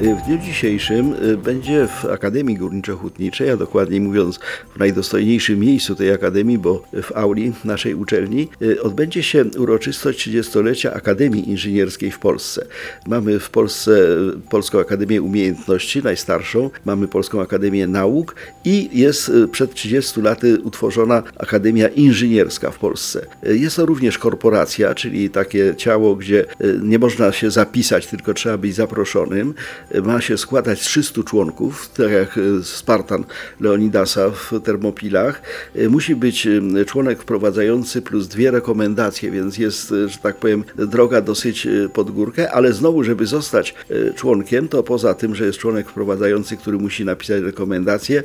W dniu dzisiejszym y, będzie w Akademii Górniczo-Hutniczej, a dokładniej mówiąc w najdostojniejszym miejscu tej akademii, bo w auli naszej uczelni, y, odbędzie się uroczystość 30-lecia Akademii Inżynierskiej w Polsce. Mamy w Polsce y, Polską Akademię Umiejętności, najstarszą, mamy Polską Akademię Nauk i jest przed 30 laty utworzona Akademia Inżynierska w Polsce. Jest to również korporacja, czyli takie ciało, gdzie nie można się zapisać, tylko trzeba być zaproszonym ma się składać z 300 członków, tak jak e, Spartan Leonidasa w Termopilach. E, musi być e, członek wprowadzający plus dwie rekomendacje, więc jest, że tak powiem, droga dosyć pod górkę, ale znowu, żeby zostać członkiem, to poza tym, że jest członek wprowadzający, który musi napisać rekomendacje,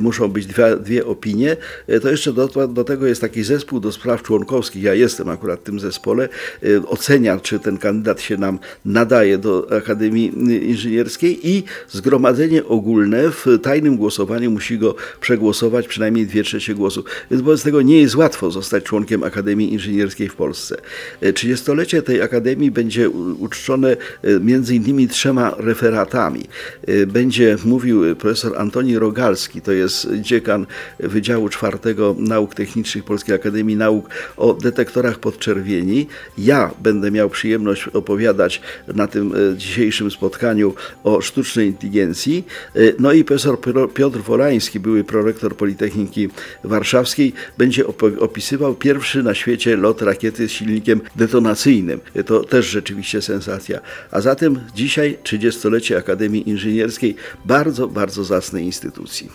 muszą być dwie, dwie opinie, to jeszcze do, do tego jest taki zespół do spraw członkowskich, ja jestem akurat w tym zespole, ocenia, czy ten kandydat się nam nadaje do Akademii Inżynierskiej, i zgromadzenie ogólne w tajnym głosowaniu musi go przegłosować przynajmniej dwie trzecie głosów. Więc wobec tego nie jest łatwo zostać członkiem Akademii Inżynierskiej w Polsce. 30-lecie tej Akademii będzie uczczone e, między innymi trzema referatami. E, będzie mówił profesor Antoni Rogalski, to jest dziekan Wydziału Czwartego Nauk Technicznych Polskiej Akademii Nauk o detektorach podczerwieni. Ja będę miał przyjemność opowiadać na tym e, dzisiejszym spotkaniu o sztucznej inteligencji. E, no i profesor Piotr Wolański, były prorektor Politechniki Warszawskiej, będzie opisywał pierwszy na świecie lot rakiety z silnikiem detonacyjnym. E, to też rzeczywiście sensacja. A zatem dzisiaj 30-lecie Akademii Inżynierskiej, bardzo, bardzo zacnej instytucji.